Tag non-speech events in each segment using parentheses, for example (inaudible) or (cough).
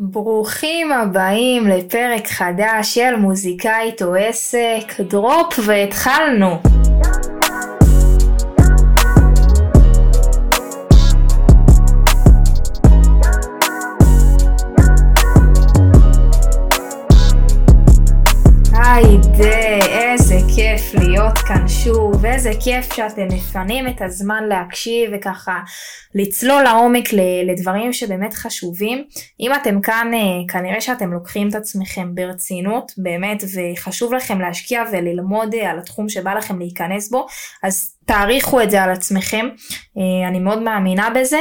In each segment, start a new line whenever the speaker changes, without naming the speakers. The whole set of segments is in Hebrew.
ברוכים הבאים לפרק חדש של מוזיקאית או עסק, דרופ והתחלנו. כאן שוב, איזה כיף שאתם מפנים את הזמן להקשיב וככה לצלול לעומק לדברים שבאמת חשובים. אם אתם כאן, אה, כנראה שאתם לוקחים את עצמכם ברצינות, באמת, וחשוב לכם להשקיע וללמוד אה, על התחום שבא לכם להיכנס בו, אז תעריכו את זה על עצמכם, אה, אני מאוד מאמינה בזה,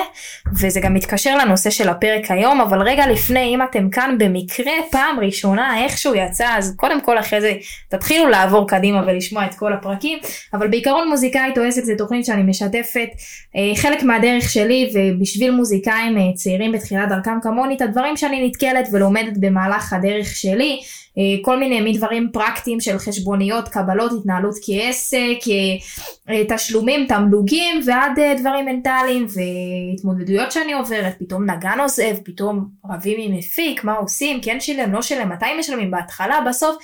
וזה גם מתקשר לנושא של הפרק היום, אבל רגע לפני, אם אתם כאן במקרה פעם ראשונה, איכשהו יצא, אז קודם כל אחרי זה תתחילו לעבור קדימה ולשמוע את כל הפרקים, אבל בעיקרון מוזיקאית או עסק זה תוכנית שאני משתפת אה, חלק מהדרך שלי, ובשביל מוזיקאים אה, צעירים בתחילת דרכם כמוני, את הדברים שאני נתקלת ולומדת במהלך הדרך שלי. אה, כל מיני מדברים פרקטיים של חשבוניות, קבלות, התנהלות כעסק, אה, אה, תשלומים, תמלוגים ועד דברים מנטליים והתמודדויות שאני עוברת, פתאום נגן עוזב, פתאום רבים עם מפיק, מה עושים, כן שילם, לא שילם, מתי משלמים, בהתחלה, בסוף,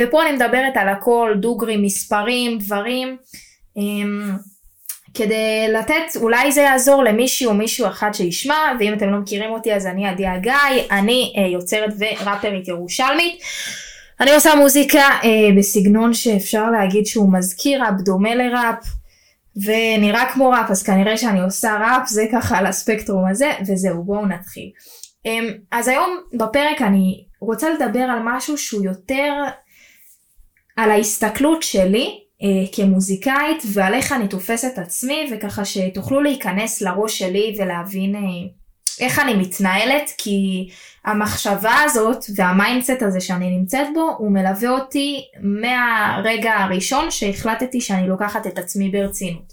ופה אני מדברת על הכל, דוגרי, מספרים, דברים. כדי לתת, אולי זה יעזור למישהו או מישהו אחד שישמע, ואם אתם לא מכירים אותי אז אני עדי הגיא, אני אה, יוצרת וראפרית ירושלמית. אני עושה מוזיקה אה, בסגנון שאפשר להגיד שהוא מזכיר ראפ, דומה לראפ, ונראה כמו ראפ, אז כנראה שאני עושה ראפ, זה ככה על הספקטרום הזה, וזהו, בואו נתחיל. אה, אז היום בפרק אני רוצה לדבר על משהו שהוא יותר על ההסתכלות שלי כמוזיקאית ועל איך אני תופסת עצמי וככה שתוכלו להיכנס לראש שלי ולהבין אה, איך אני מתנהלת כי המחשבה הזאת וה mindset הזה שאני נמצאת בו הוא מלווה אותי מהרגע הראשון שהחלטתי שאני לוקחת את עצמי ברצינות.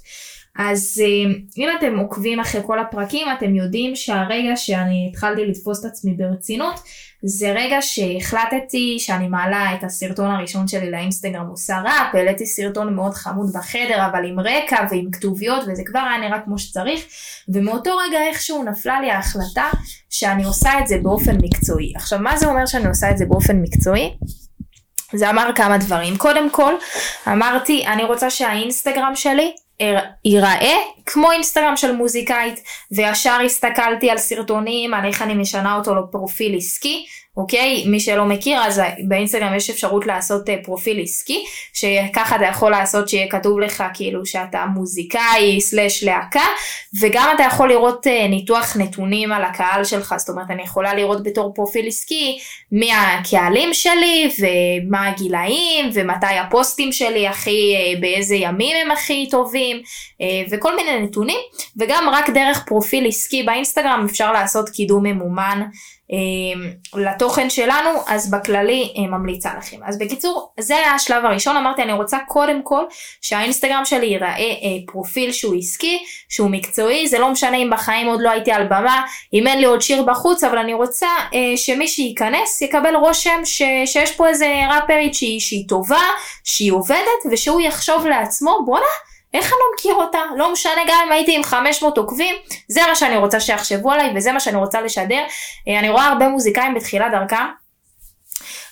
אז אה, אם אתם עוקבים אחרי כל הפרקים אתם יודעים שהרגע שאני התחלתי לתפוס את עצמי ברצינות זה רגע שהחלטתי שאני מעלה את הסרטון הראשון שלי לאינסטגרם עושה ראפ, העליתי סרטון מאוד חמוד בחדר אבל עם רקע ועם כתוביות וזה כבר היה נראה כמו שצריך ומאותו רגע איכשהו נפלה לי ההחלטה שאני עושה את זה באופן מקצועי. עכשיו מה זה אומר שאני עושה את זה באופן מקצועי? זה אמר כמה דברים. קודם כל אמרתי אני רוצה שהאינסטגרם שלי ייראה כמו אינסטגרם של מוזיקאית וישר הסתכלתי על סרטונים על איך אני משנה אותו לפרופיל עסקי אוקיי? מי שלא מכיר אז באינסטגרם יש אפשרות לעשות אה, פרופיל עסקי שככה אתה יכול לעשות שיהיה כתוב לך כאילו שאתה מוזיקאי סלאש להקה וגם אתה יכול לראות אה, ניתוח נתונים על הקהל שלך. זאת אומרת אני יכולה לראות בתור פרופיל עסקי מי הקהלים שלי ומה הגילאים ומתי הפוסטים שלי הכי אה, באיזה ימים הם הכי טובים וכל מיני נתונים. וגם רק דרך פרופיל עסקי באינסטגרם אפשר לעשות קידום ממומן לתוכן שלנו אז בכללי אה, ממליצה לכם. אז בקיצור זה היה השלב הראשון אמרתי אני רוצה קודם כל שהאינסטגרם שלי ייראה אה, פרופיל שהוא עסקי שהוא מקצועי זה לא משנה אם בחיים עוד לא הייתי על במה אם אין לי עוד שיר בחוץ אבל אני רוצה שמי שייכנס יקבל רושם ש, שיש פה איזה ראפרית שהיא, שהיא טובה שהיא עובדת ושהוא יחשוב לעצמו בואנה איך אני לא מכיר אותה? לא משנה גם אם הייתי עם 500 עוקבים, זה מה שאני רוצה שיחשבו עליי וזה מה שאני רוצה לשדר. אה, אני רואה הרבה מוזיקאים בתחילת דרכם.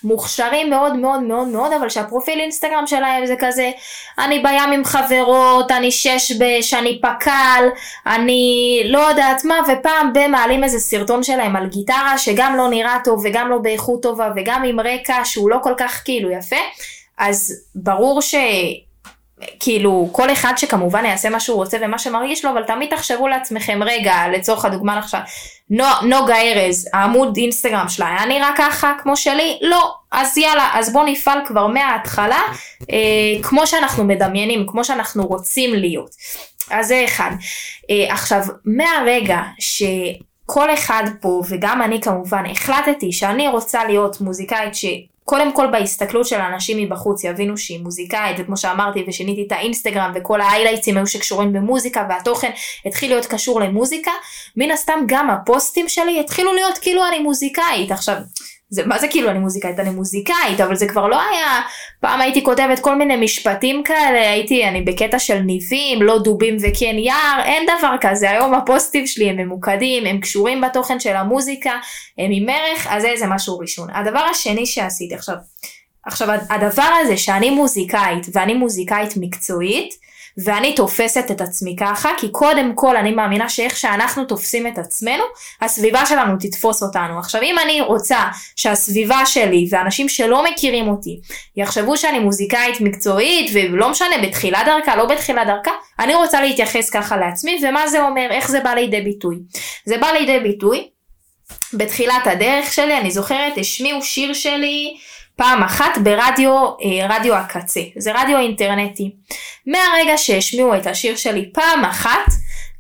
מוכשרים מאוד מאוד מאוד מאוד אבל שהפרופיל אינסטגרם שלהם זה כזה אני בים עם חברות אני שש בש אני פק"ל אני לא יודעת מה ופעם במעלים איזה סרטון שלהם על גיטרה שגם לא נראה טוב וגם לא באיכות טובה וגם עם רקע שהוא לא כל כך כאילו יפה אז ברור ש... כאילו כל אחד שכמובן יעשה מה שהוא רוצה ומה שמרגיש לו אבל תמיד תחשבו לעצמכם רגע לצורך הדוגמה עכשיו נוגה ארז העמוד אינסטגרם שלה היה נראה ככה כמו שלי? לא. אז יאללה אז בוא נפעל כבר מההתחלה אה, כמו שאנחנו מדמיינים כמו שאנחנו רוצים להיות. אז זה אחד. אה, עכשיו מהרגע ש... כל אחד פה וגם אני כמובן החלטתי שאני רוצה להיות מוזיקאית ש... קודם כל בהסתכלות של אנשים מבחוץ יבינו שהיא מוזיקאית וכמו שאמרתי ושיניתי את האינסטגרם וכל ההיילייטסים היו שקשורים במוזיקה והתוכן התחיל להיות קשור למוזיקה מן הסתם גם הפוסטים שלי התחילו להיות כאילו אני מוזיקאית. עכשיו זה מה זה כאילו אני מוזיקאית אני מוזיקאית אבל זה כבר לא היה פעם הייתי כותבת כל מיני משפטים כאלה הייתי אני בקטע של ניבים לא דובים וכן יער אין דבר כזה. היום הפוסטים שלי הם ממוקדים הם קשורים בתוכן של המוזיקה הם עם ערך אז זה משהו ראשון. הדבר השני שעשיתי עכשיו עכשיו הדבר הזה שאני מוזיקאית ואני מוזיקאית מקצועית ואני תופסת את עצמי ככה, כי קודם כל אני מאמינה שאיך שאנחנו תופסים את עצמנו, הסביבה שלנו תתפוס אותנו. עכשיו אם אני רוצה שהסביבה שלי ואנשים שלא מכירים אותי יחשבו שאני מוזיקאית מקצועית ולא משנה בתחילת דרכה, לא בתחילת דרכה, אני רוצה להתייחס ככה לעצמי ומה זה אומר, איך זה בא לידי ביטוי. זה בא לידי ביטוי בתחילת הדרך שלי, אני זוכרת, השמיעו שיר שלי פעם אחת ברדיו, אה, רדיו הקצה, זה רדיו אינטרנטי. מהרגע שהשמיעו את השיר שלי פעם אחת,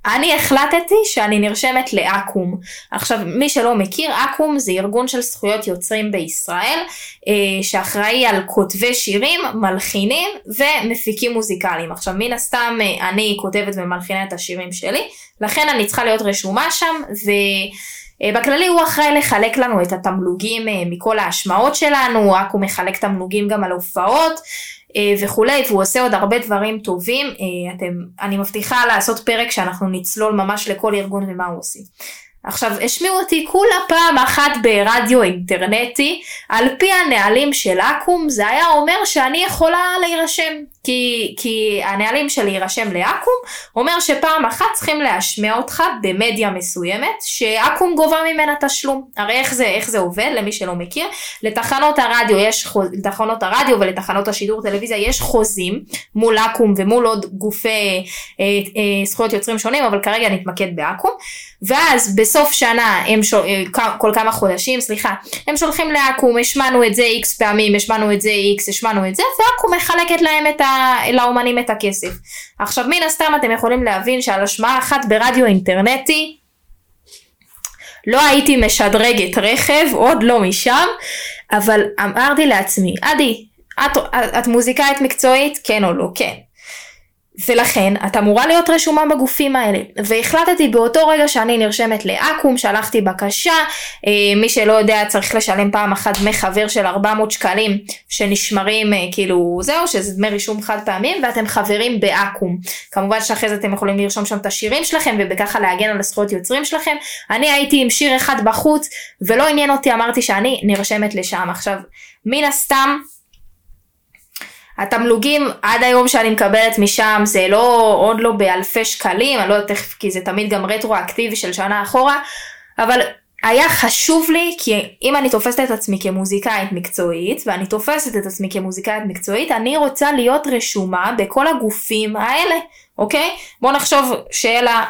אני החלטתי שאני נרשמת לאקו"ם. עכשיו, מי שלא מכיר, אקו"ם זה ארגון של זכויות יוצרים בישראל, אה, שאחראי על כותבי שירים, מלחינים ומפיקים מוזיקליים. עכשיו, מן הסתם אה, אני כותבת ומלחינה את השירים שלי, לכן אני צריכה להיות רשומה שם, ו... אה, בכללי הוא אחראי לחלק לנו את התמלוגים אה, מכל ההשמעות שלנו, רק הוא מחלק תמלוגים גם על הופעות אה, וכולי, והוא עושה עוד הרבה דברים טובים. אתם, אני מבטיחה לעשות פרק שאנחנו נצלול ממש לכל ארגון ומה הוא עושה. עכשיו, השמיעו אותי כולה פעם אחת ברדיו אינטרנטי, על פי הנהלים של אקו"ם, זה היה אומר שאני יכולה להירשם. כי, כי הנהלים של להירשם לאקו"ם אומר שפעם אחת צריכים להשמיע אותך במדיה מסוימת שאקו"ם גובה ממנה תשלום. הרי איך זה, איך זה עובד למי שלא מכיר? לתחנות הרדיו יש, לתחנות הרדיו ולתחנות השידור טלוויזיה יש חוזים מול אקו"ם ומול עוד גופי אה, אה, זכויות יוצרים שונים אבל כרגע נתמקד באקו"ם. ואז בסוף שנה הם שול, אה, כל כמה חודשים סליחה הם שולחים לאקו"ם השמענו את זה איקס פעמים השמענו את זה איקס השמענו את זה ואקו"ם מחלקת להם את ה... לאומנים את הכסף. עכשיו מן הסתם אתם יכולים להבין שעל השמעה אחת ברדיו אינטרנטי לא הייתי משדרגת רכב, עוד לא משם, אבל אמרתי לעצמי, עדי, את, את מוזיקאית מקצועית? כן או לא? כן. ולכן את אמורה להיות רשומה בגופים האלה. והחלטתי באותו רגע שאני נרשמת לאקו"ם, שלחתי בקשה, אה, מי שלא יודע צריך לשלם פעם אחת דמי חבר של 400 שקלים שנשמרים אה, כאילו זהו, שזה דמי רישום חד פעמים, ואתם חברים באקו"ם. כמובן שאחרי זה אתם יכולים לרשום שם את השירים שלכם ובככה להגן על הזכויות יוצרים שלכם. אני הייתי עם שיר אחד בחוץ ולא עניין אותי, אמרתי שאני נרשמת לשם. עכשיו, מן הסתם התמלוגים עד היום שאני מקבלת משם זה לא, עוד לא באלפי שקלים, אני לא יודעת איך, כי זה תמיד גם רטרואקטיבי של שנה אחורה, אבל היה חשוב לי, כי אם אני תופסת את עצמי כמוזיקאית מקצועית, ואני תופסת את עצמי כמוזיקאית מקצועית, אני רוצה להיות רשומה בכל הגופים האלה, אוקיי? בואו נחשוב שאלה,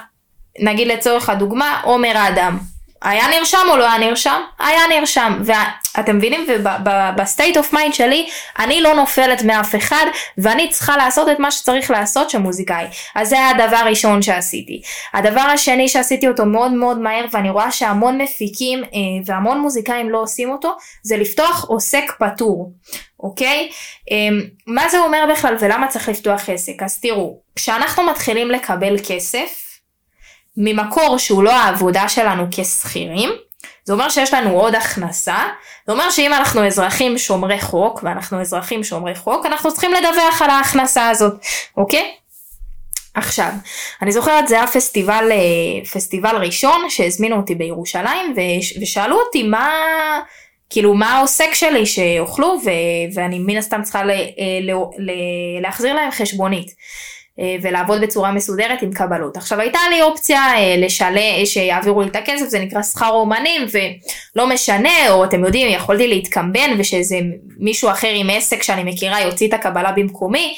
נגיד לצורך הדוגמה, עומר האדם. היה נרשם או לא היה נרשם? היה נרשם. ואתם מבינים? וב state of mind שלי, אני לא נופלת מאף אחד, ואני צריכה לעשות את מה שצריך לעשות שמוזיקאי. אז זה הדבר הראשון שעשיתי. הדבר השני שעשיתי אותו מאוד מאוד מהר, ואני רואה שהמון מפיקים אה, והמון מוזיקאים לא עושים אותו, זה לפתוח עוסק פטור. אוקיי? אמ, מה זה אומר בכלל ולמה צריך לפתוח עסק? אז תראו, כשאנחנו מתחילים לקבל כסף, ממקור שהוא לא העבודה שלנו כשכירים, זה אומר שיש לנו עוד הכנסה, זה אומר שאם אנחנו אזרחים שומרי חוק, ואנחנו אזרחים שומרי חוק, אנחנו צריכים לדווח על ההכנסה הזאת, אוקיי? עכשיו, אני זוכרת זה היה פסטיבל, אה, פסטיבל ראשון שהזמינו אותי בירושלים ושאלו אותי מה, כאילו מה העוסק שלי שאוכלו ואני מן הסתם צריכה ל- אה, ל- להחזיר להם חשבונית. אה, ולעבוד בצורה מסודרת עם קבלות. עכשיו הייתה לי אופציה אה, לשלם, שיעבירו לי את הכסף, זה נקרא שכר אומנים ולא משנה, או אתם יודעים, יכולתי להתקמבן ושאיזה מישהו אחר עם עסק שאני מכירה יוציא את הקבלה במקומי.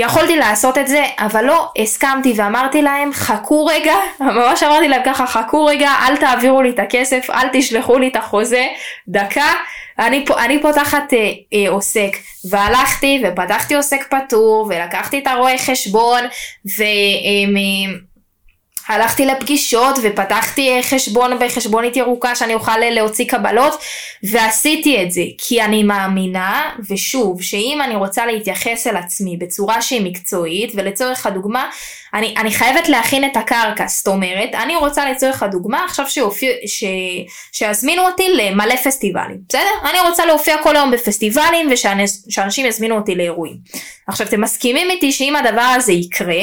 יכולתי לעשות את זה, אבל לא הסכמתי ואמרתי להם, חכו רגע, (laughs) ממש אמרתי להם ככה, חכו רגע, אל תעבירו לי את הכסף, אל תשלחו לי את החוזה, דקה, אני, אני פותחת אה, אה, עוסק, והלכתי ופתחתי עוסק פטור, ולקחתי את הרואה חשבון, ו... אה, הלכתי לפגישות ופתחתי אה, חשבון בחשבונית ירוקה שאני אוכל להוציא קבלות ועשיתי את זה כי אני מאמינה ושוב שאם אני רוצה להתייחס אל עצמי בצורה שהיא מקצועית ולצורך הדוגמה אני, אני חייבת להכין את הקרקע זאת אומרת אני רוצה לצורך הדוגמה עכשיו שיופיע, ש, שיזמינו אותי למלא פסטיבלים בסדר? אני רוצה להופיע כל היום בפסטיבלים ושאנשים יזמינו אותי לאירועים עכשיו אתם מסכימים איתי שאם הדבר הזה יקרה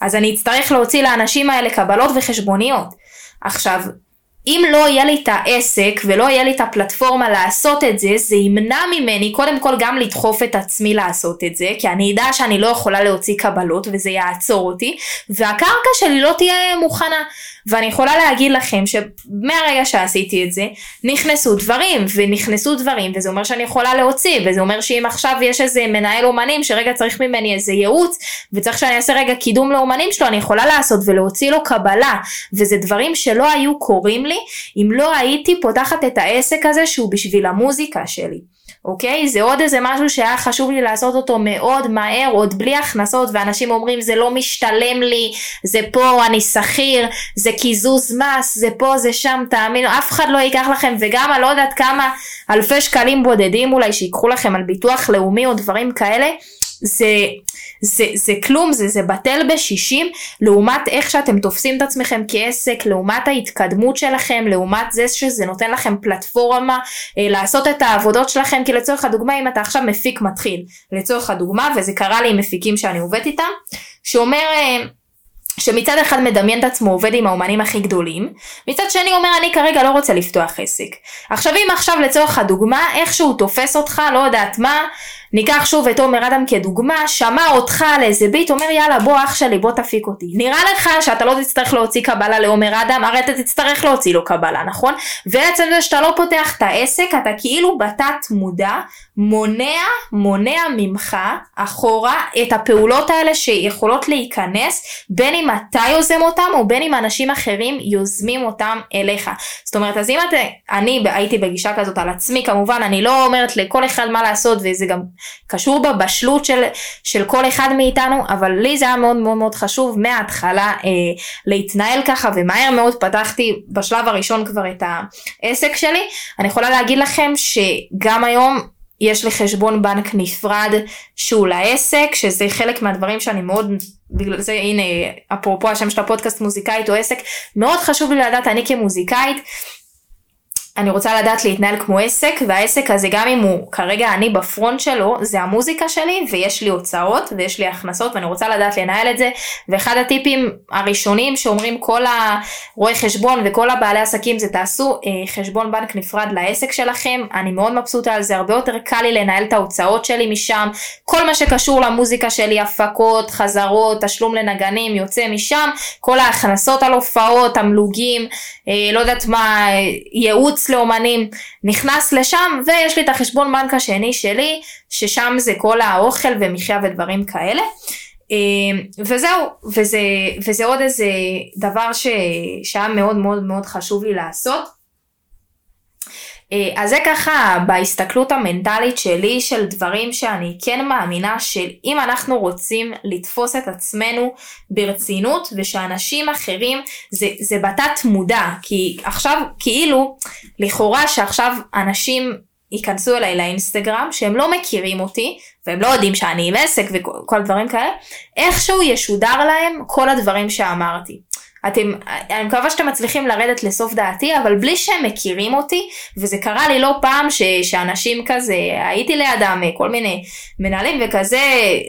אז אני אצטרך להוציא לאנשים האלה קבלות וחשבוניות. עכשיו, אם לא יהיה לי את העסק ולא יהיה לי את הפלטפורמה לעשות את זה, זה ימנע ממני קודם כל גם לדחוף את עצמי לעשות את זה, כי אני אדע שאני לא יכולה להוציא קבלות וזה יעצור אותי, והקרקע שלי לא תהיה מוכנה. ואני יכולה להגיד לכם שמהרגע שעשיתי את זה, נכנסו דברים ונכנסו דברים, וזה אומר שאני יכולה להוציא, וזה אומר שאם עכשיו יש איזה מנהל אומנים שרגע צריך ממני איזה ייעוץ, וצריך שאני אעשה רגע קידום לאומנים שלו, אני יכולה לעשות ולהוציא לו קבלה, וזה דברים שלא היו קורים לי אם לא הייתי פותחת את העסק הזה שהוא בשביל המוזיקה שלי. אוקיי? זה עוד איזה משהו שהיה חשוב לי לעשות אותו מאוד מהר, עוד בלי הכנסות, ואנשים אומרים זה לא משתלם לי, זה פה, אני שכיר, זה קיזוז מס, זה פה, זה שם, תאמינו, אף אחד לא ייקח לכם, וגם אני לא יודעת כמה אלפי שקלים בודדים אולי שיקחו לכם על ביטוח לאומי או דברים כאלה, זה, זה, זה כלום, זה, זה בטל בשישים, לעומת איך שאתם תופסים את עצמכם כעסק, לעומת ההתקדמות שלכם, לעומת זה שזה נותן לכם פלטפורמה אה, לעשות את העבודות שלכם, כי לצורך הדוגמה אם אתה עכשיו מפיק מתחיל, לצורך הדוגמה, וזה קרה לי עם מפיקים שאני עובדת איתם, שאומר... אה, שמצד אחד מדמיין את עצמו עובד עם האומנים הכי גדולים, מצד שני אומר אני כרגע לא רוצה לפתוח עסק. עכשיו אם עכשיו לצורך הדוגמה איכשהו תופס אותך לא יודעת מה ניקח שוב את עומר אדם כדוגמה, שמע אותך על איזה ביט, אומר יאללה בוא אח שלי בוא תפיק אותי. נראה לך שאתה לא תצטרך להוציא קבלה לעומר אדם, הרי אתה תצטרך להוציא לו קבלה, נכון? ועצם זה שאתה לא פותח את העסק, אתה כאילו בתת מודע מונע, מונע ממך אחורה את הפעולות האלה שיכולות להיכנס, בין אם אתה יוזם אותם או בין אם אנשים אחרים יוזמים אותם אליך. זאת אומרת, אז אם אתה, אני הייתי בגישה כזאת על עצמי, כמובן, אני לא אומרת לכל אחד מה לעשות וזה גם קשור בבשלות של, של כל אחד מאיתנו, אבל לי זה היה מאוד מאוד מאוד חשוב מההתחלה אה, להתנהל ככה, ומהר מאוד פתחתי בשלב הראשון כבר את העסק שלי. אני יכולה להגיד לכם שגם היום יש לי חשבון בנק נפרד שהוא לעסק, שזה חלק מהדברים שאני מאוד, בגלל זה הנה אפרופו השם של הפודקאסט מוזיקאית או עסק, מאוד חשוב לי לדעת אני כמוזיקאית אני רוצה לדעת להתנהל כמו עסק, והעסק הזה גם אם הוא כרגע אני בפרונט שלו, זה המוזיקה שלי ויש לי הוצאות ויש לי הכנסות ואני רוצה לדעת לנהל את זה. ואחד הטיפים הראשונים שאומרים כל הרואי חשבון וכל הבעלי עסקים זה תעשו אה, חשבון בנק נפרד לעסק שלכם, אני מאוד מבסוטה על זה, הרבה יותר קל לי לנהל את ההוצאות שלי משם, כל מה שקשור למוזיקה שלי, הפקות, חזרות, תשלום לנגנים, יוצא משם, כל ההכנסות על הופעות, תמלוגים, אה, לא יודעת מה, אה, לאומנים, נכנס לשם ויש לי את החשבון בנק השני שלי, ששם זה כל האוכל ומחיה ודברים כאלה. אה, וזהו, וזה, וזה עוד איזה דבר ש, שהיה מאוד מאוד מאוד חשוב לי לעשות. אה, אז זה ככה בהסתכלות המנטלית שלי של דברים שאני כן מאמינה שאם אנחנו רוצים לתפוס את עצמנו ברצינות ושאנשים אחרים זה, זה בתת מודע כי עכשיו כאילו לכאורה שעכשיו אנשים ייכנסו אליי לאינסטגרם שהם לא מכירים אותי והם לא יודעים שאני עם עסק וכל דברים כאלה איכשהו ישודר להם כל הדברים שאמרתי. אתם, אני מקווה שאתם מצליחים לרדת לסוף דעתי, אבל בלי שהם מכירים אותי, וזה קרה לי לא פעם ש, שאנשים כזה, הייתי לידם כל מיני מנהלים וכזה,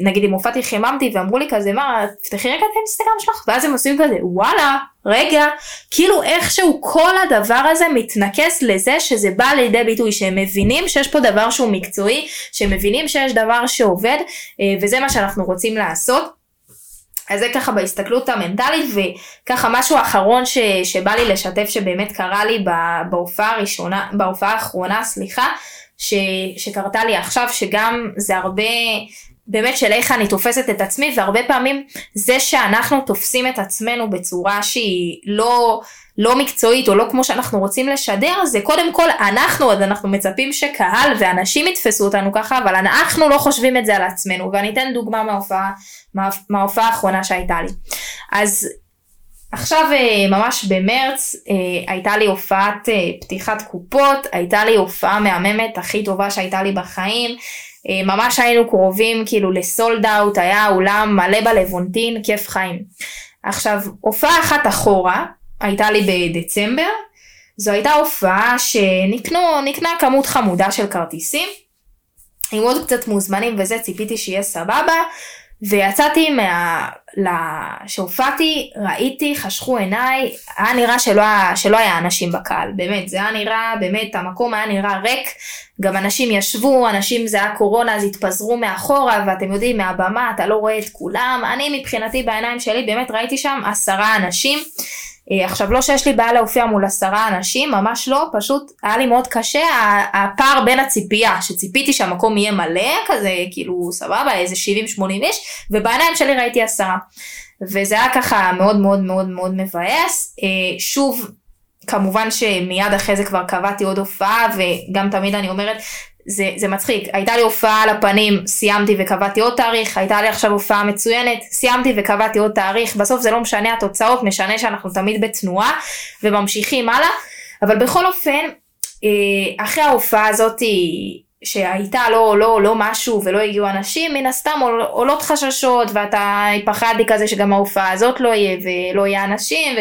נגיד אם הופעתי חיממתי ואמרו לי כזה, מה, תפתחי רגע את האינסטגרם שלך, ואז הם עושים כזה, וואלה, רגע, כאילו איכשהו כל הדבר הזה מתנקס לזה שזה בא לידי ביטוי, שהם מבינים שיש פה דבר שהוא מקצועי, שהם מבינים שיש דבר שעובד, אה, וזה מה שאנחנו רוצים לעשות. אז זה ככה בהסתכלות המנטלית וככה משהו אחרון ש, שבא לי לשתף שבאמת קרה לי בהופעה הראשונה, בהופעה האחרונה, סליחה, ש, שקרתה לי עכשיו שגם זה הרבה באמת של איך אני תופסת את עצמי והרבה פעמים זה שאנחנו תופסים את עצמנו בצורה שהיא לא לא מקצועית או לא כמו שאנחנו רוצים לשדר זה קודם כל אנחנו אז אנחנו מצפים שקהל ואנשים יתפסו אותנו ככה אבל אנחנו לא חושבים את זה על עצמנו ואני אתן דוגמה מההופעה מההופעה האחרונה שהייתה לי. אז עכשיו אה, ממש במרץ אה, הייתה לי הופעת אה, פתיחת קופות, הייתה לי הופעה מהממת הכי טובה שהייתה לי בחיים. ממש היינו קרובים כאילו לסולד אאוט, היה אולם מלא בלוונטין, כיף חיים. עכשיו, הופעה אחת אחורה, הייתה לי בדצמבר, זו הייתה הופעה שנקנה כמות חמודה של כרטיסים, עם עוד קצת מוזמנים וזה, ציפיתי שיהיה סבבה, ויצאתי מה... שהופעתי, ראיתי, חשכו עיניי, היה נראה שלא, שלא היה אנשים בקהל, באמת, זה היה נראה, באמת, המקום היה נראה ריק, גם אנשים ישבו, אנשים זה היה קורונה אז התפזרו מאחורה, ואתם יודעים, מהבמה אתה לא רואה את כולם, אני מבחינתי בעיניים שלי באמת ראיתי שם עשרה אנשים. אה, עכשיו לא שיש לי בעיה להופיע מול עשרה אנשים, ממש לא, פשוט היה לי מאוד קשה הפער בין הציפייה, שציפיתי שהמקום יהיה מלא, כזה כאילו סבבה, איזה 70-80 איש, ובעיניים שלי ראיתי עשרה. וזה היה ככה מאוד מאוד מאוד מאוד מבאס. אה, שוב, כמובן שמיד אחרי זה כבר קבעתי עוד הופעה, וגם תמיד אני אומרת, זה, זה מצחיק, הייתה לי הופעה על הפנים, סיימתי וקבעתי עוד תאריך, הייתה לי עכשיו הופעה מצוינת, סיימתי וקבעתי עוד תאריך, בסוף זה לא משנה התוצאות, משנה שאנחנו תמיד בתנועה וממשיכים הלאה, אבל בכל אופן, אה, אחרי ההופעה הזאת שהייתה לא, לא, לא משהו ולא הגיעו אנשים, מן הסתם עולות חששות ואתה פחדתי כזה שגם ההופעה הזאת לא יהיה ולא יהיה אנשים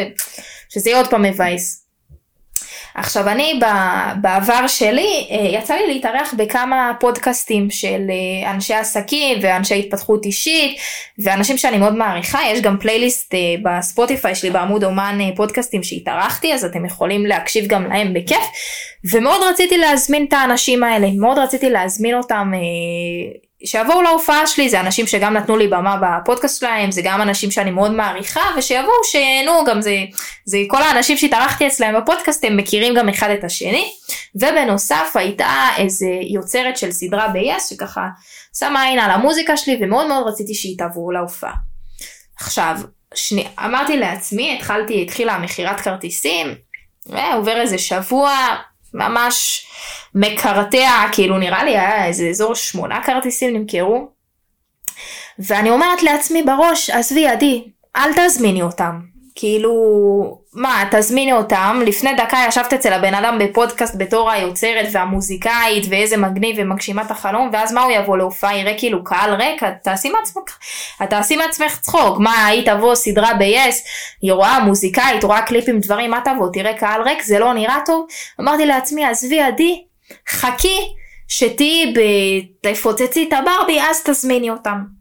ושזה יהיה עוד פעם מבאס. עכשיו אני בעבר שלי אה, יצא לי להתארח בכמה פודקאסטים של אה, אנשי עסקים ואנשי התפתחות אישית ואנשים שאני מאוד מעריכה. יש גם פלייליסט אה, בספוטיפיי שלי בעמוד אומן פודקאסטים שהתארחתי אז אתם יכולים להקשיב גם להם בכיף. ומאוד רציתי להזמין את האנשים האלה מאוד רציתי להזמין אותם שיבואו להופעה שלי, זה אנשים שגם נתנו לי במה בפודקאסט שלהם, זה גם אנשים שאני מאוד מעריכה, ושיבואו, שיהנו, גם זה, זה כל האנשים שהתארחתי אצלם בפודקאסט, הם מכירים גם אחד את השני. ובנוסף הייתה איזה יוצרת של סדרה ב-yes, שככה שמה עין על המוזיקה שלי, ומאוד מאוד רציתי שהיא תעבור להופעה. עכשיו, שני, אמרתי לעצמי, התחלתי, התחילה מכירת כרטיסים, ועובר איזה שבוע, ממש מקרטע, כאילו נראה לי היה איזה אזור שמונה כרטיסים נמכרו. ואני אומרת לעצמי בראש, עזבי עדי, אל תזמיני אותם. כאילו, מה, תזמיני אותם, לפני דקה ישבת אצל הבן אדם בפודקאסט בתור היוצרת והמוזיקאית ואיזה מגניב ומגשימת החלום, ואז מה הוא יבוא להופעה, יראה כאילו קהל ריק, תעשי מעצמך, תעשי מעצמך צחוק, מה, היא תבוא סדרה ב-yes, היא רואה מוזיקאית, רואה קליפים, דברים, מה תבוא, תראה קהל ריק, זה לא נראה טוב? אמרתי לעצמי, עזבי עדי, חכי שתהיי, תפוצצי את הברבי, אז תזמיני אותם.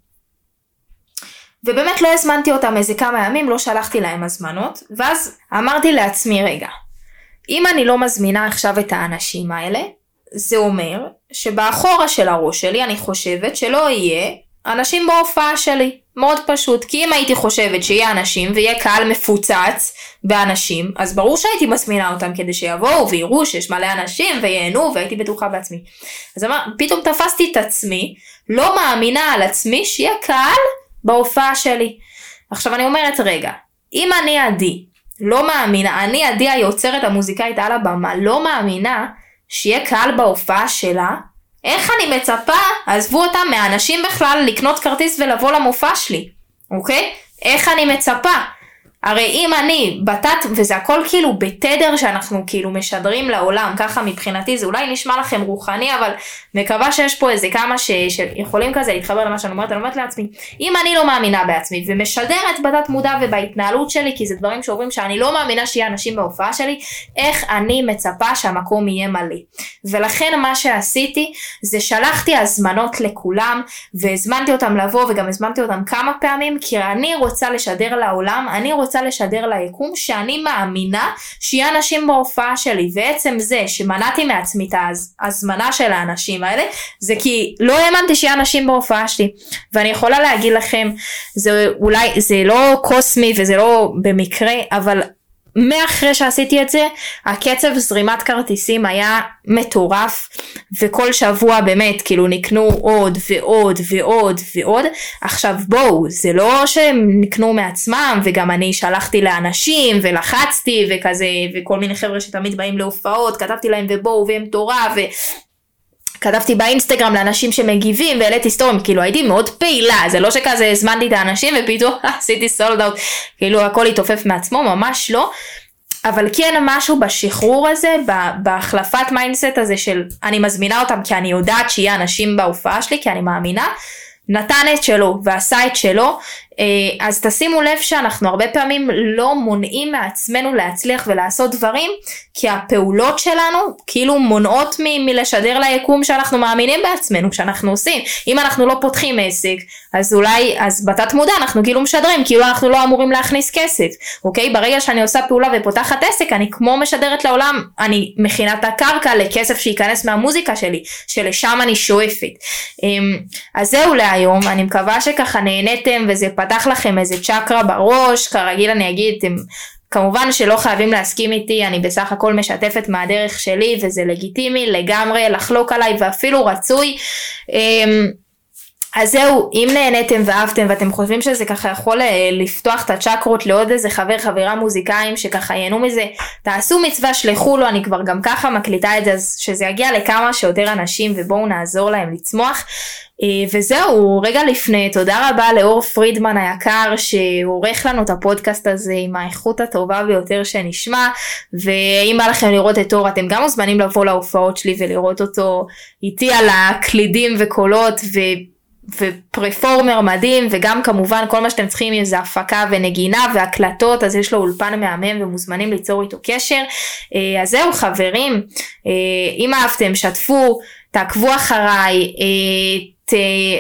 ובאמת לא הזמנתי אותם איזה כמה ימים, לא שלחתי להם הזמנות, ואז אמרתי לעצמי, רגע, אם אני לא מזמינה עכשיו את האנשים האלה, זה אומר שבאחורה של הראש שלי אני חושבת שלא יהיה אנשים בהופעה שלי. מאוד פשוט, כי אם הייתי חושבת שיהיה אנשים ויהיה קהל מפוצץ באנשים, אז ברור שהייתי מזמינה אותם כדי שיבואו ויראו שיש מלא אנשים וייהנו והייתי בטוחה בעצמי. אז אמר, פתאום תפסתי את עצמי, לא מאמינה על עצמי שיהיה קהל בהופעה שלי. עכשיו אני אומרת רגע, אם אני עדי לא מאמינה, אני עדי היוצרת המוזיקאית על הבמה, לא מאמינה שיהיה קהל בהופעה שלה, איך אני מצפה, עזבו אותם מהאנשים בכלל לקנות כרטיס ולבוא למופע שלי, אוקיי? איך אני מצפה? הרי אם אני בתת, וזה הכל כאילו בתדר שאנחנו כאילו משדרים לעולם, ככה מבחינתי זה אולי נשמע לכם רוחני, אבל מקווה שיש פה איזה כמה ש, שיכולים כזה להתחבר למה שאני אומרת, אני אומרת לעצמי, אם אני לא מאמינה בעצמי ומשדרת בתת מודע ובהתנהלות שלי, כי זה דברים שאומרים שאני לא מאמינה שיהיה אנשים בהופעה שלי, איך אני מצפה שהמקום יהיה מלא. ולכן מה שעשיתי זה שלחתי הזמנות לכולם והזמנתי אותם לבוא וגם הזמנתי אותם כמה פעמים, כי אני רוצה לשדר לעולם, אני רוצה רוצה לשדר ליקום שאני מאמינה שיהיה אנשים בהופעה שלי ועצם זה שמנעתי מעצמי את ההזמנה של האנשים האלה זה כי לא האמנתי שיהיה אנשים בהופעה שלי. ואני יכולה להגיד לכם זה אולי זה לא קוסמי וזה לא במקרה אבל מאחרי שעשיתי את זה, הקצב זרימת כרטיסים היה מטורף, וכל שבוע באמת, כאילו נקנו עוד ועוד ועוד ועוד. עכשיו בואו, זה לא שהם נקנו מעצמם, וגם אני שלחתי לאנשים, ולחצתי, וכזה, וכל מיני חבר'ה שתמיד באים להופעות, כתבתי להם ובואו, והם תורה, ו... כתבתי באינסטגרם לאנשים שמגיבים והעליתי סטורים, כאילו הייתי מאוד פעילה, זה לא שכזה הזמנתי את האנשים ופתאום (laughs) עשיתי sold out, כאילו הכל התעופף מעצמו, ממש לא. אבל כן משהו בשחרור הזה, בהחלפת mindset הזה של אני מזמינה אותם כי אני יודעת שיהיה אנשים בהופעה שלי, כי אני מאמינה, נתן את שלו ועשה את שלו, אז תשימו לב שאנחנו הרבה פעמים לא מונעים מעצמנו להצליח ולעשות דברים, כי הפעולות שלנו כאילו מונעות מ- מלשדר ליקום שאנחנו מאמינים בעצמנו, שאנחנו עושים. אם אנחנו לא פותחים עסק, אז אולי, אז בתת מודע אנחנו כאילו משדרים, כאילו אנחנו לא אמורים להכניס כסף, אוקיי? ברגע שאני עושה פעולה ופותחת עסק, אני כמו משדרת לעולם, אני מכינה את הקרקע לכסף שייכנס מהמוזיקה שלי, שלשם אני שואפת. אמ, אז זהו להיום, אני מקווה שככה נהניתם וזה פתח לכם איזה צ'קרה בראש, כרגיל אני אגיד, אתם כמובן שלא חייבים להסכים איתי, אני בסך הכל משתפת מהדרך שלי וזה לגיטימי לגמרי לחלוק עליי ואפילו רצוי. אז זהו, אם נהניתם ואהבתם ואתם חושבים שזה ככה יכול אה, לפתוח את הצ'קרות לעוד איזה חבר חברה מוזיקאים שככה ייהנו מזה, תעשו מצווה שלחו לו, אני כבר גם ככה מקליטה את זה, אז שזה יגיע לכמה שיותר אנשים ובואו נעזור להם לצמוח. אה, וזהו, רגע לפני, תודה רבה לאור פרידמן היקר שעורך לנו את הפודקאסט הזה עם האיכות הטובה ביותר שנשמע, ואם בא לכם לראות את אור אתם גם מוזמנים לבוא להופעות שלי ולראות אותו איתי על הקלידים וקולות ו... ופרפורמר מדהים וגם כמובן כל מה שאתם צריכים זה הפקה ונגינה והקלטות אז יש לו אולפן מהמם ומוזמנים ליצור איתו קשר. אה, אז זהו חברים, אה, אם אהבתם שתפו, תעקבו אחריי, אה, ת,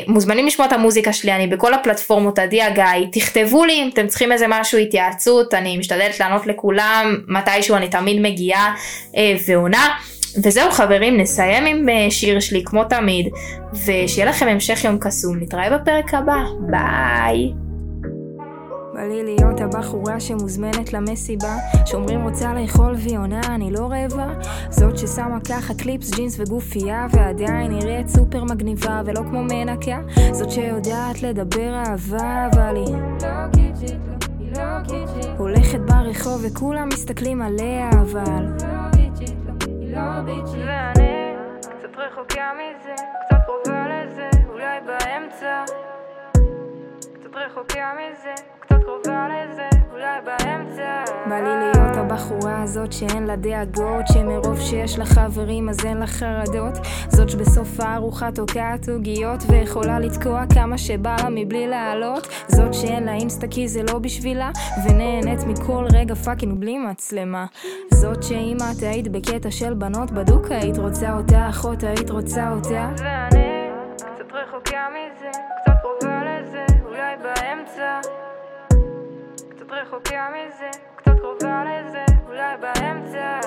מוזמנים לשמוע את המוזיקה שלי, אני בכל הפלטפורמות, עדי הגיא, תכתבו לי אם אתם צריכים איזה משהו התייעצות, אני משתדלת לענות לכולם, מתישהו אני תמיד מגיעה ועונה. וזהו חברים, נסיים עם אה, שיר שלי כמו תמיד, ושיהיה לכם המשך יום קסום, נתראה בפרק הבא, ביי! בא לי להיות הבחורה שמוזמנת למסיבה שאומרים רוצה לאכול והיא עונה אני לא רעבה. זאת ששמה ככה קליפס, ג'ינס וגופייה ועדיין נראית סופר מגניבה ולא כמו מנקה. זאת שיודעת לדבר אהבה אבל היא לא לא, לא הולכת ברחוב וכולם מסתכלים עליה אבל לא ביצ'י ואני קצת רחוקה מזה, קצת קרובה לזה, אולי באמצע. קצת רחוקה מזה, קצת קרובה לזה, אולי באמצע. בא לי להיות הבחורה הזאת שאין לה דאגות שמרוב שיש לה חברים אז אין לה חרדות. זאת שבסוף הארוחה תוקעת עוגיות ויכולה לתקוע כמה שבא לה מבלי לעלות. זאת שאין לה אינסטה כי זה לא בשבילה ונהנית מכל רגע fucking בלי מצלמה. זאת שאם את היית בקטע של בנות בדוק היית רוצה אותה אחות היית רוצה אותה. ואני רחוקה מזה קצת קרובה לזה אולי באמצע